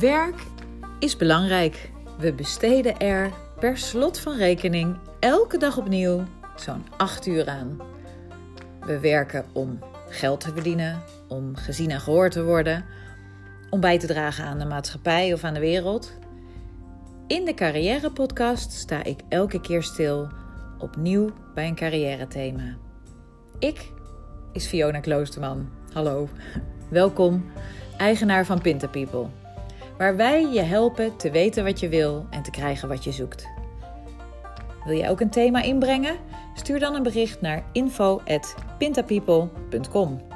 Werk is belangrijk. We besteden er per slot van rekening elke dag opnieuw zo'n 8 uur aan. We werken om geld te verdienen, om gezien en gehoord te worden, om bij te dragen aan de maatschappij of aan de wereld. In de Carrière Podcast sta ik elke keer stil, opnieuw bij een carrière thema. Ik is Fiona Kloosterman. Hallo, welkom, eigenaar van Pinta People. Waar wij je helpen te weten wat je wil en te krijgen wat je zoekt. Wil je ook een thema inbrengen? Stuur dan een bericht naar info.pintapeople.com.